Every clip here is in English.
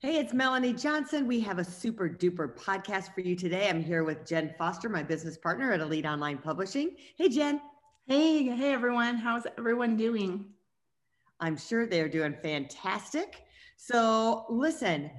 Hey, it's Melanie Johnson. We have a super duper podcast for you today. I'm here with Jen Foster, my business partner at Elite Online Publishing. Hey, Jen. Hey, hey, everyone. How's everyone doing? I'm sure they're doing fantastic. So, listen,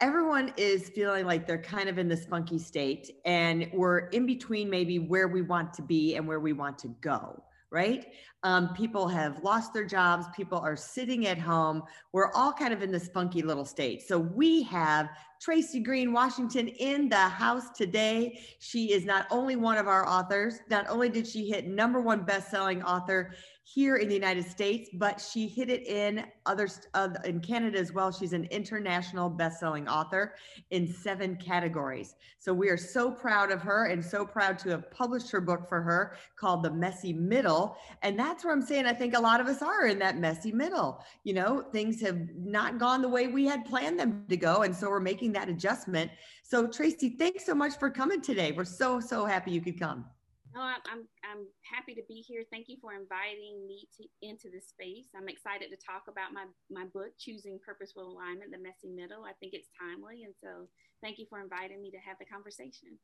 everyone is feeling like they're kind of in this funky state, and we're in between maybe where we want to be and where we want to go right? Um, people have lost their jobs. People are sitting at home. We're all kind of in this funky little state. So we have Tracy Green Washington in the house today. She is not only one of our authors, not only did she hit number one best-selling author here in the United States, but she hit it in others uh, in Canada as well. She's an international best-selling author in seven categories. So we are so proud of her and so proud to have published her book for her called The Messy Middle. And that's where I'm saying I think a lot of us are in that messy middle. You know, things have not gone the way we had planned them to go, and so we're making that adjustment. So Tracy, thanks so much for coming today. We're so so happy you could come. No, I'm, I'm happy to be here. Thank you for inviting me to, into this space. I'm excited to talk about my, my book, Choosing Purposeful Alignment, The Messy Middle. I think it's timely. And so thank you for inviting me to have the conversation.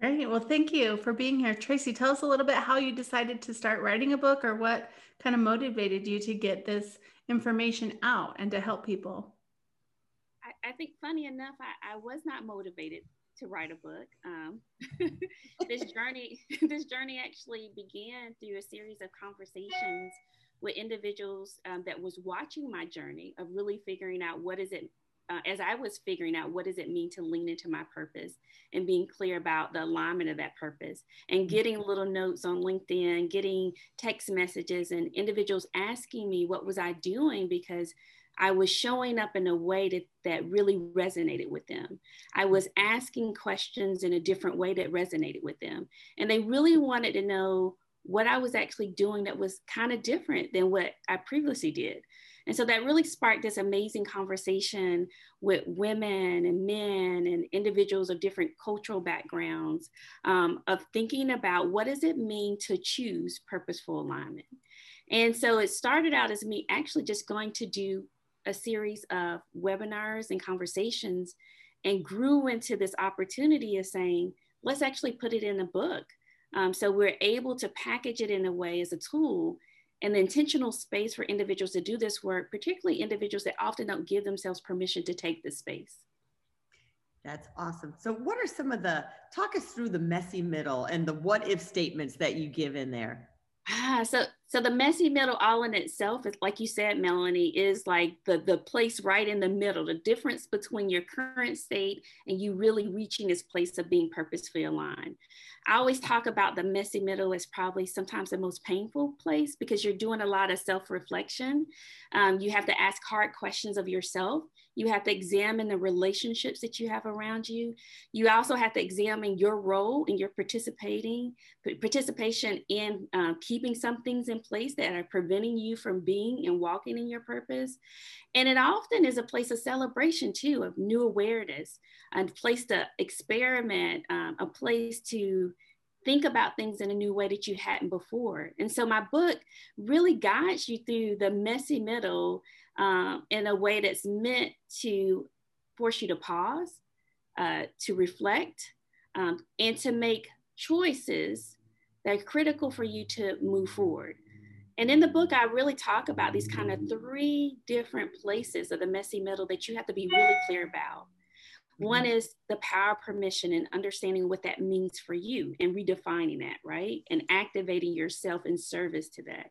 Great. Well, thank you for being here. Tracy, tell us a little bit how you decided to start writing a book or what kind of motivated you to get this information out and to help people. I, I think, funny enough, I, I was not motivated to write a book. Um, this journey, this journey actually began through a series of conversations with individuals um, that was watching my journey of really figuring out what is it. Uh, as I was figuring out what does it mean to lean into my purpose and being clear about the alignment of that purpose and getting little notes on LinkedIn, getting text messages and individuals asking me what was I doing because I was showing up in a way that, that really resonated with them. I was asking questions in a different way that resonated with them. And they really wanted to know what I was actually doing that was kind of different than what I previously did. And so that really sparked this amazing conversation with women and men and individuals of different cultural backgrounds um, of thinking about what does it mean to choose purposeful alignment. And so it started out as me actually just going to do a series of webinars and conversations and grew into this opportunity of saying, let's actually put it in a book. Um, so we're able to package it in a way as a tool and the intentional space for individuals to do this work, particularly individuals that often don't give themselves permission to take this space. That's awesome. So, what are some of the talk us through the messy middle and the what if statements that you give in there? Ah, so so the messy middle all in itself is like you said, Melanie, is like the the place right in the middle, the difference between your current state and you really reaching this place of being purposefully aligned. I always talk about the messy middle as probably sometimes the most painful place because you're doing a lot of self-reflection. Um, you have to ask hard questions of yourself you have to examine the relationships that you have around you. You also have to examine your role in your participating participation in uh, keeping some things in place that are preventing you from being and walking in your purpose. And it often is a place of celebration too, of new awareness, a place to experiment, um, a place to think about things in a new way that you hadn't before. And so my book really guides you through the messy middle um, in a way that's meant to force you to pause, uh, to reflect, um, and to make choices that are critical for you to move forward. And in the book, I really talk about these kind of three different places of the messy middle that you have to be really clear about. One mm-hmm. is the power permission and understanding what that means for you and redefining that, right? And activating yourself in service to that.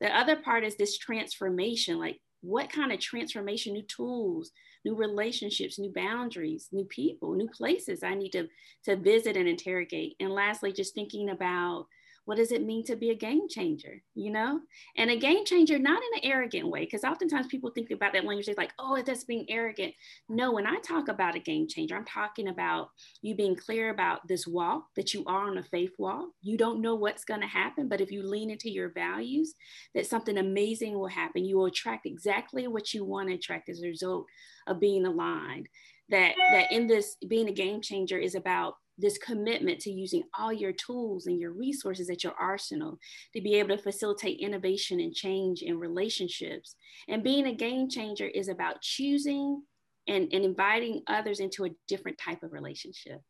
The other part is this transformation, like what kind of transformation, new tools, new relationships, new boundaries, new people, new places I need to, to visit and interrogate. And lastly, just thinking about what does it mean to be a game changer you know? And a game changer not in an arrogant way because oftentimes people think about that language they're like oh that's being arrogant. No when i talk about a game changer i'm talking about you being clear about this walk that you are on a faith walk. You don't know what's going to happen but if you lean into your values that something amazing will happen. You will attract exactly what you want to attract as a result of being aligned. That that in this being a game changer is about this commitment to using all your tools and your resources at your arsenal to be able to facilitate innovation and change in relationships. And being a game changer is about choosing and, and inviting others into a different type of relationship.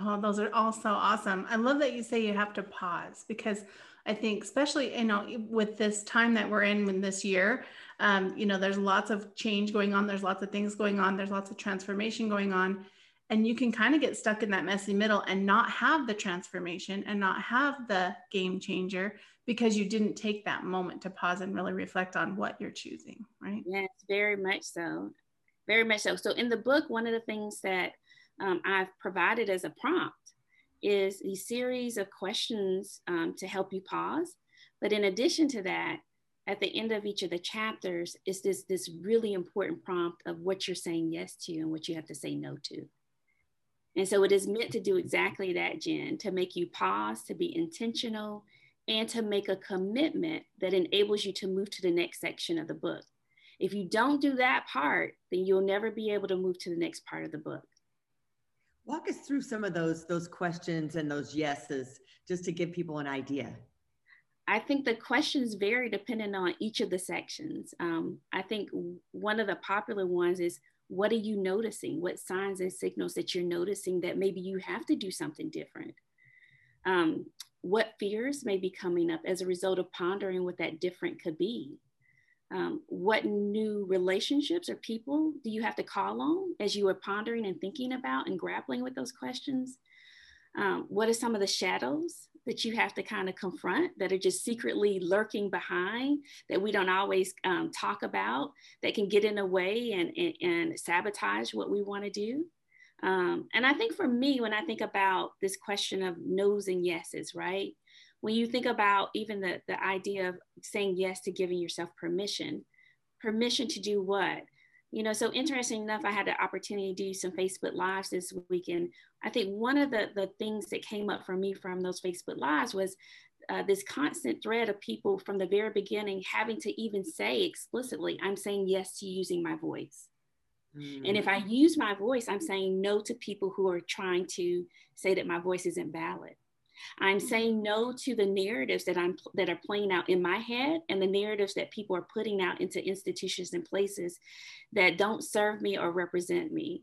Oh, those are all so awesome. I love that you say you have to pause because I think, especially you know, with this time that we're in in this year, um, you know, there's lots of change going on. There's lots of things going on. There's lots of transformation going on and you can kind of get stuck in that messy middle and not have the transformation and not have the game changer because you didn't take that moment to pause and really reflect on what you're choosing right? Yes very much so. Very much so. So in the book one of the things that um, i've provided as a prompt is a series of questions um, to help you pause. But in addition to that at the end of each of the chapters is this this really important prompt of what you're saying yes to and what you have to say no to and so it is meant to do exactly that, Jen, to make you pause, to be intentional, and to make a commitment that enables you to move to the next section of the book. If you don't do that part, then you'll never be able to move to the next part of the book. Walk us through some of those those questions and those yeses just to give people an idea. I think the questions vary depending on each of the sections. Um, I think one of the popular ones is what are you noticing? What signs and signals that you're noticing that maybe you have to do something different? Um, what fears may be coming up as a result of pondering what that different could be? Um, what new relationships or people do you have to call on as you are pondering and thinking about and grappling with those questions? Um, what are some of the shadows that you have to kind of confront that are just secretly lurking behind that we don't always um, talk about that can get in the way and, and, and sabotage what we want to do. Um, and I think for me, when I think about this question of no's and yeses, right? When you think about even the, the idea of saying yes to giving yourself permission, permission to do what? You know so interesting enough i had the opportunity to do some facebook lives this weekend i think one of the, the things that came up for me from those facebook lives was uh, this constant thread of people from the very beginning having to even say explicitly i'm saying yes to using my voice mm. and if i mm. use my voice i'm saying no to people who are trying to say that my voice isn't valid I'm mm-hmm. saying no to the narratives that I'm that are playing out in my head and the narratives that people are putting out into institutions and places that don't serve me or represent me.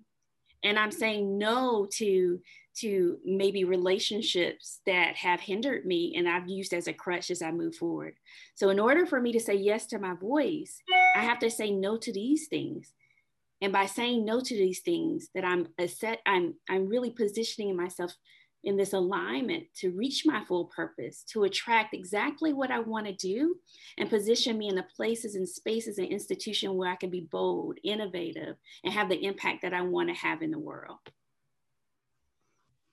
And I'm saying no to to maybe relationships that have hindered me and I've used as a crutch as I move forward. So in order for me to say yes to my voice, I have to say no to these things. And by saying no to these things, that I'm a set, I'm I'm really positioning myself in this alignment to reach my full purpose, to attract exactly what I want to do and position me in the places and spaces and institutions where I can be bold, innovative, and have the impact that I want to have in the world.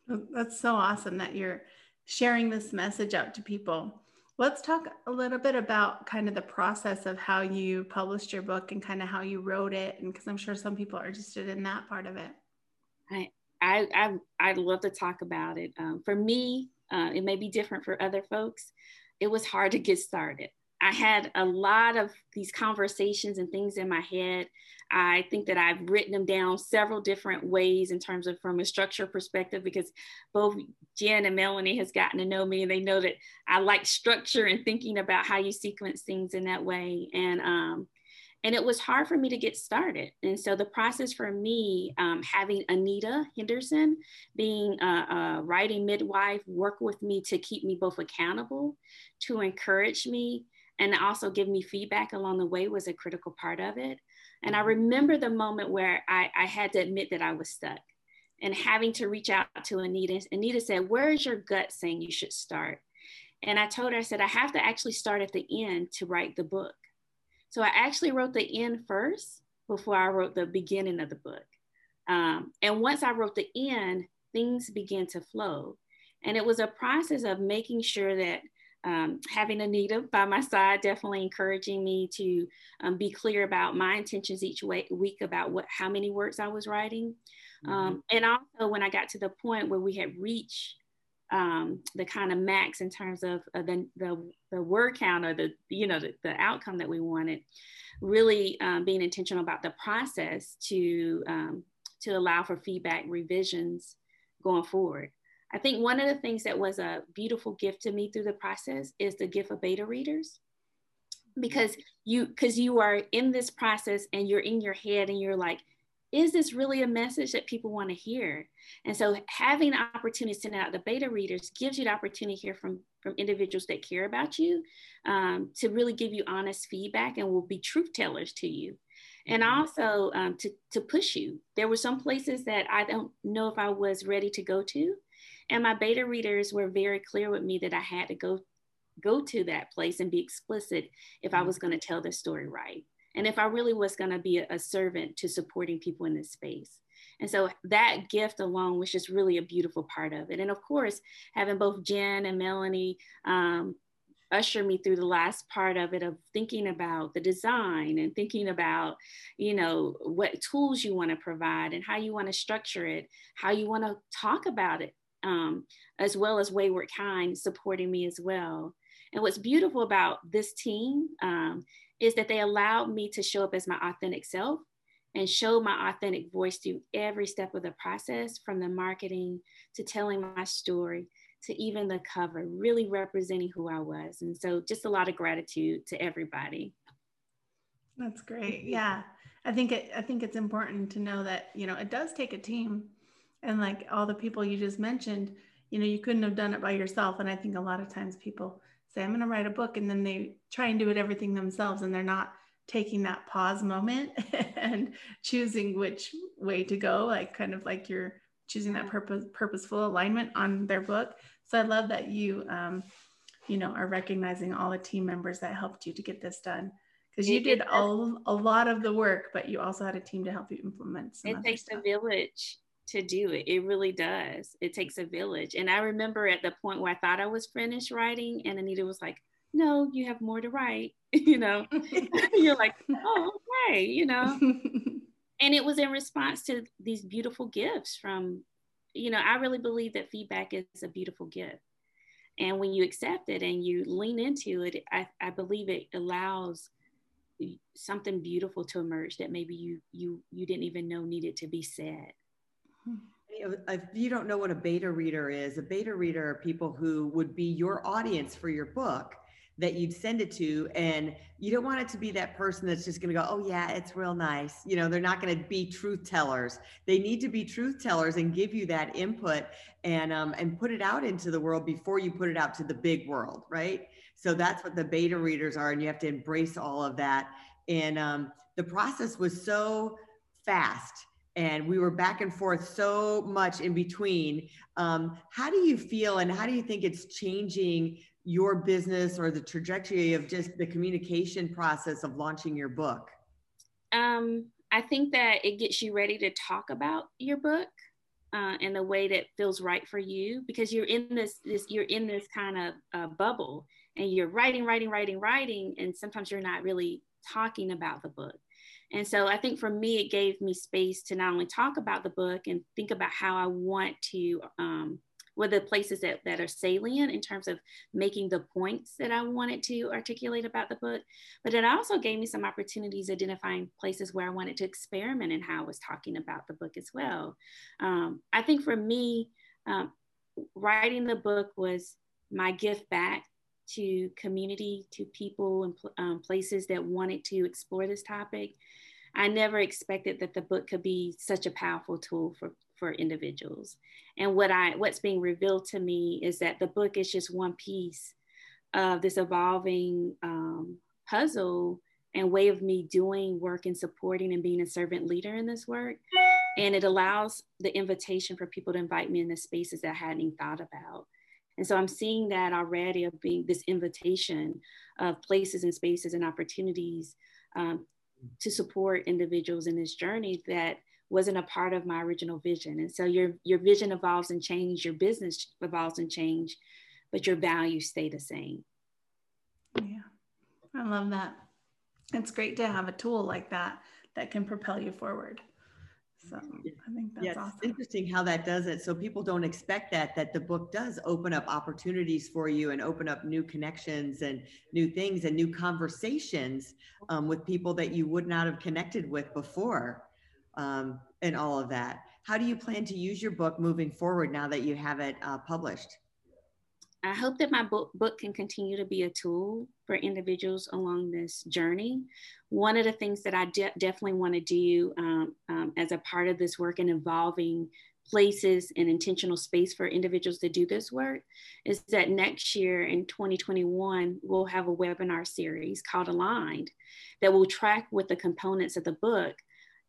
That's so awesome that you're sharing this message out to people. Let's talk a little bit about kind of the process of how you published your book and kind of how you wrote it. And because I'm sure some people are interested in that part of it. Right. I, I I'd love to talk about it. Um, for me, uh, it may be different for other folks. It was hard to get started. I had a lot of these conversations and things in my head. I think that I've written them down several different ways in terms of from a structure perspective because both Jen and Melanie has gotten to know me and they know that I like structure and thinking about how you sequence things in that way. And um, and it was hard for me to get started. And so the process for me, um, having Anita Henderson being a, a, writing midwife, work with me to keep me both accountable, to encourage me, and also give me feedback along the way was a critical part of it. And I remember the moment where I, I had to admit that I was stuck and having to reach out to Anita. Anita said, Where is your gut saying you should start? And I told her, I said, I have to actually start at the end to write the book. So I actually wrote the end first before I wrote the beginning of the book. Um, and once I wrote the end, things began to flow. And it was a process of making sure that um, having Anita by my side, definitely encouraging me to um, be clear about my intentions each week about what how many words I was writing, mm-hmm. um, and also when I got to the point where we had reached um, the kind of max in terms of uh, the, the, the word count or the you know the, the outcome that we wanted, really um, being intentional about the process to um, to allow for feedback revisions going forward. I think one of the things that was a beautiful gift to me through the process is the gift of beta readers because you because you are in this process and you're in your head and you're like is this really a message that people want to hear and so having the opportunity to send out the beta readers gives you the opportunity to hear from from individuals that care about you um, to really give you honest feedback and will be truth tellers to you and mm-hmm. also um, to, to push you there were some places that i don't know if i was ready to go to and my beta readers were very clear with me that I had to go go to that place and be explicit if I was going to tell the story right. And if I really was going to be a, servant to supporting people in this space. And so that gift alone was just really a beautiful part of it. And of course, having both Jen and Melanie um, usher me through the last part of it of thinking about the design and thinking about you know what tools you want to provide and how you want to structure it how you want to talk about it um, as well as Wayward Kind supporting me as well. And what's beautiful about this team um, is that they allowed me to show up as my authentic self and show my authentic voice through every step of the process from the marketing to telling my story to even the cover, really representing who I was. And so just a lot of gratitude to everybody. That's great. Yeah. I think it, I think it's important to know that, you know, it does take a team and like all the people you just mentioned you know you couldn't have done it by yourself and i think a lot of times people say i'm going to write a book and then they try and do it everything themselves and they're not taking that pause moment and choosing which way to go like kind of like you're choosing that purpose purposeful alignment on their book. So i love that you um, you know are recognizing all the team members that helped you to get this done. Because you did all a lot of the work but you also had a team to help you implement it takes stuff. a village to do it. It really does. It takes a village. And I remember at the point where I thought I was finished writing, and Anita was like, No, you have more to write. you know, you're like, Oh, okay, you know. and it was in response to these beautiful gifts from, you know, I really believe that feedback is a beautiful gift. And when you accept it and you lean into it, I, I believe it allows something beautiful to emerge that maybe you you you didn't even know needed to be said if you don't know what a beta reader is, a beta reader are people who would be your audience for your book that you'd send it to and you don't want it to be that person that's just going to go oh yeah it's real nice. You know they're not going to be truth tellers. They need to be truth tellers and give you that input and um, and put it out into the world before you put it out to the big world right? So that's what the beta readers are and you have to embrace all of that. And um, the process was so fast and we were back and forth so much in between. Um, how do you feel, and how do you think it's changing your business or the trajectory of just the communication process of launching your book? Um, I think that it gets you ready to talk about your book uh, in a way that feels right for you because you're in this, this you're in this kind of uh, bubble and you're writing, writing, writing, writing, and sometimes you're not really talking about the book. And so I think for me, it gave me space to not only talk about the book and think about how I want to, um, what the places that, that are salient in terms of making the points that I wanted to articulate about the book. But it also gave me some opportunities identifying places where I wanted to experiment in how I was talking about the book as well. Um, I think for me, um, writing the book was my gift back to community, to people and um, places that wanted to explore this topic. I never expected that the book could be such a powerful tool for, for individuals. And what I what's being revealed to me is that the book is just one piece of this evolving um, puzzle and way of me doing work and supporting and being a servant leader in this work. And it allows the invitation for people to invite me in the spaces that I hadn't even thought about. And so I'm seeing that already of being this invitation of places and spaces and opportunities um, to support individuals in this journey that wasn't a part of my original vision. And so your your vision evolves and change, your business evolves and change, but your values stay the same. Yeah. I love that. It's great to have a tool like that that can propel you forward. So I think that's yeah, awesome. interesting how that does it. So people don't expect that, that the book does open up opportunities for you and open up new connections and new things and new conversations um, with people that you would not have connected with before um, and all of that. How do you plan to use your book moving forward now that you have it uh, published? I hope that my book, book can continue to be a tool for individuals along this journey. One of the things that I de- definitely want to do um, um, as a part of this work and involving places and intentional space for individuals to do this work is that next year in 2021, we'll have a webinar series called Aligned that will track with the components of the book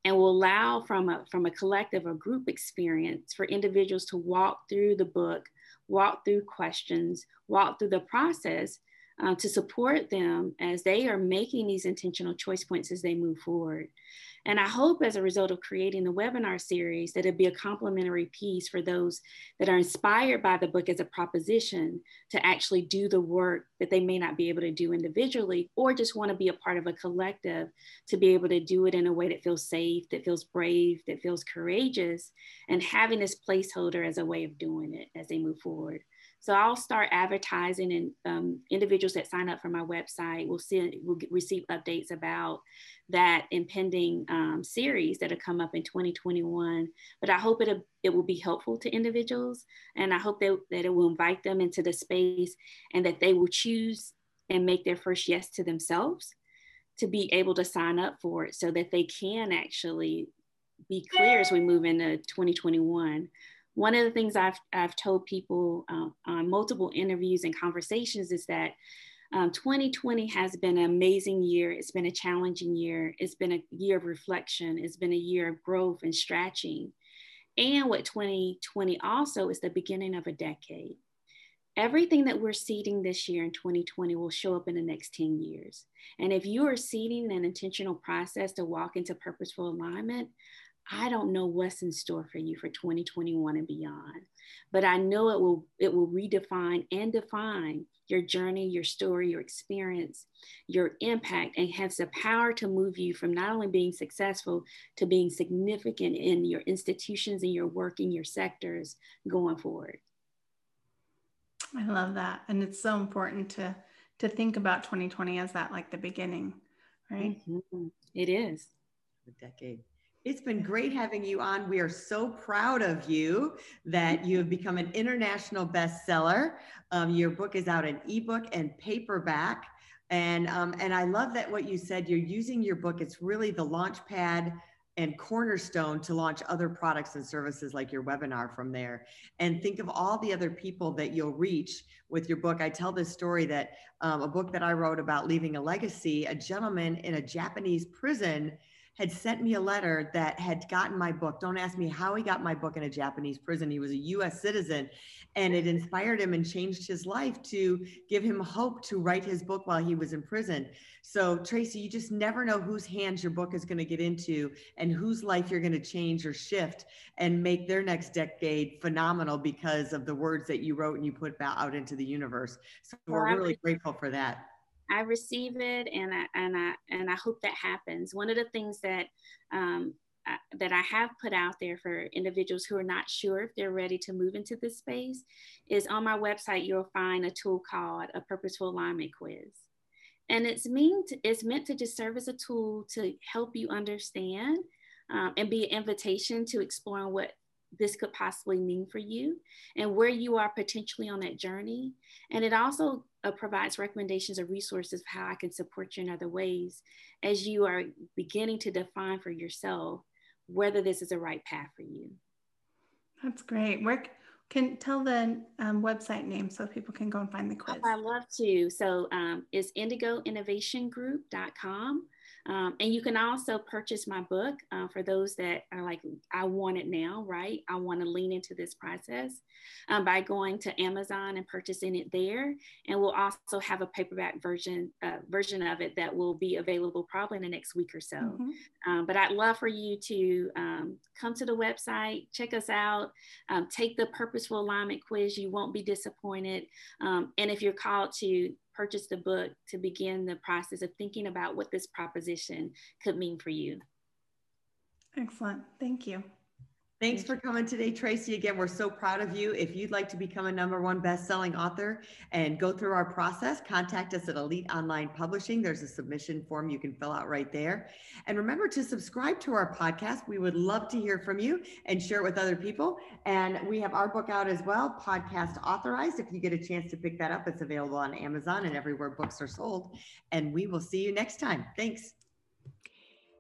and will allow from a, from a collective or group experience for individuals to walk through the book, walk through questions, walk through the process uh, to support them as they are making these intentional choice points as they move forward. And I hope as a result of creating the webinar series that it be a complementary piece for those that are inspired by the book as a proposition to actually do the work that they may not be able to do individually or just want to be a part of a collective to be able to do it in a way that feels safe, that feels brave, that feels courageous, and having this placeholder as a way of doing it as they move forward. So I'll start advertising, and um, individuals that sign up for my website will see will receive updates about that impending um, series that'll come up in 2021. But I hope it it will be helpful to individuals, and I hope that that it will invite them into the space, and that they will choose and make their first yes to themselves to be able to sign up for it, so that they can actually be clear as we move into 2021 one of the things I've, I've told people um, on multiple interviews and conversations is that um, 2020 has been an amazing year. It's been a challenging year. It's been a year of reflection. It's been a year of growth and stretching. And what 2020 also is the beginning of a decade. Everything that we're seeding this year in 2020 will show up in the next 10 years. And if you are seeding an intentional process to walk into purposeful alignment, I don't know what's in store for you for 2021 and beyond, but I know it will it will redefine and define your journey, your story, your experience, your impact, and has the power to move you from not only being successful to being significant in your institutions and your work in your sectors going forward. I love that. And it's so important to to think about 2020 as that like the beginning, right? Mm-hmm. It is. A decade. It's been great having you on. We are so proud of you that you have become an international bestseller. Um, your book is out in ebook and paperback. And, um, and I love that what you said, you're using your book, it's really the launch pad and cornerstone to launch other products and services like your webinar from there. And think of all the other people that you'll reach with your book. I tell this story that um, a book that I wrote about leaving a legacy, a gentleman in a Japanese prison had sent me a letter that had gotten my book. Don't ask me how he got my book in a Japanese prison. He was a US citizen and it inspired him and changed his life to give him hope to write his book while he was in prison. So, Tracy, you just never know whose hands your book is going to get into and whose life you're going to change or shift and make their next decade phenomenal because of the words that you wrote and you put out into the universe. So, we're really grateful for that. I receive it and I, and I, and I hope that happens. One of the things that, um, I, that I have put out there for individuals who are not sure if they're ready to move into this space is on my website, you'll find a tool called a purposeful alignment quiz. And it's meant, it's meant to just serve as a tool to help you understand um, and be an invitation to exploring what this could possibly mean for you and where you are potentially on that journey. And it also uh, provides recommendations or resources of how I can support you in other ways as you are beginning to define for yourself whether this is the right path for you. That's great. Where can tell the um, website name so people can go and find the quiz. Oh, I love to. So um, it's indigoinnovationgroup.com. Um, and you can also purchase my book uh, for those that are like, I want it now, right? I want to lean into this process um, by going to Amazon and purchasing it there. And we'll also have a paperback version uh, version of it that will be available probably in the next week or so. Mm-hmm. Um, but I'd love for you to um, come to the website, check us out, um, take the purposeful alignment quiz. You won't be disappointed. Um, and if you're called to purchase the book to begin the process of thinking about what this proposition could mean for you. Excellent. Thank you. Thanks for coming today, Tracy. Again, we're so proud of you. If you'd like to become a number one best-selling author and go through our process, contact us at Elite Online Publishing. There's a submission form you can fill out right there. And remember to subscribe to our podcast. We would love to hear from you and share it with other people. And we have our book out as well, Podcast Authorized. If you get a chance to pick that up, it's available on Amazon and everywhere books are sold. And we will see you next time. Thanks.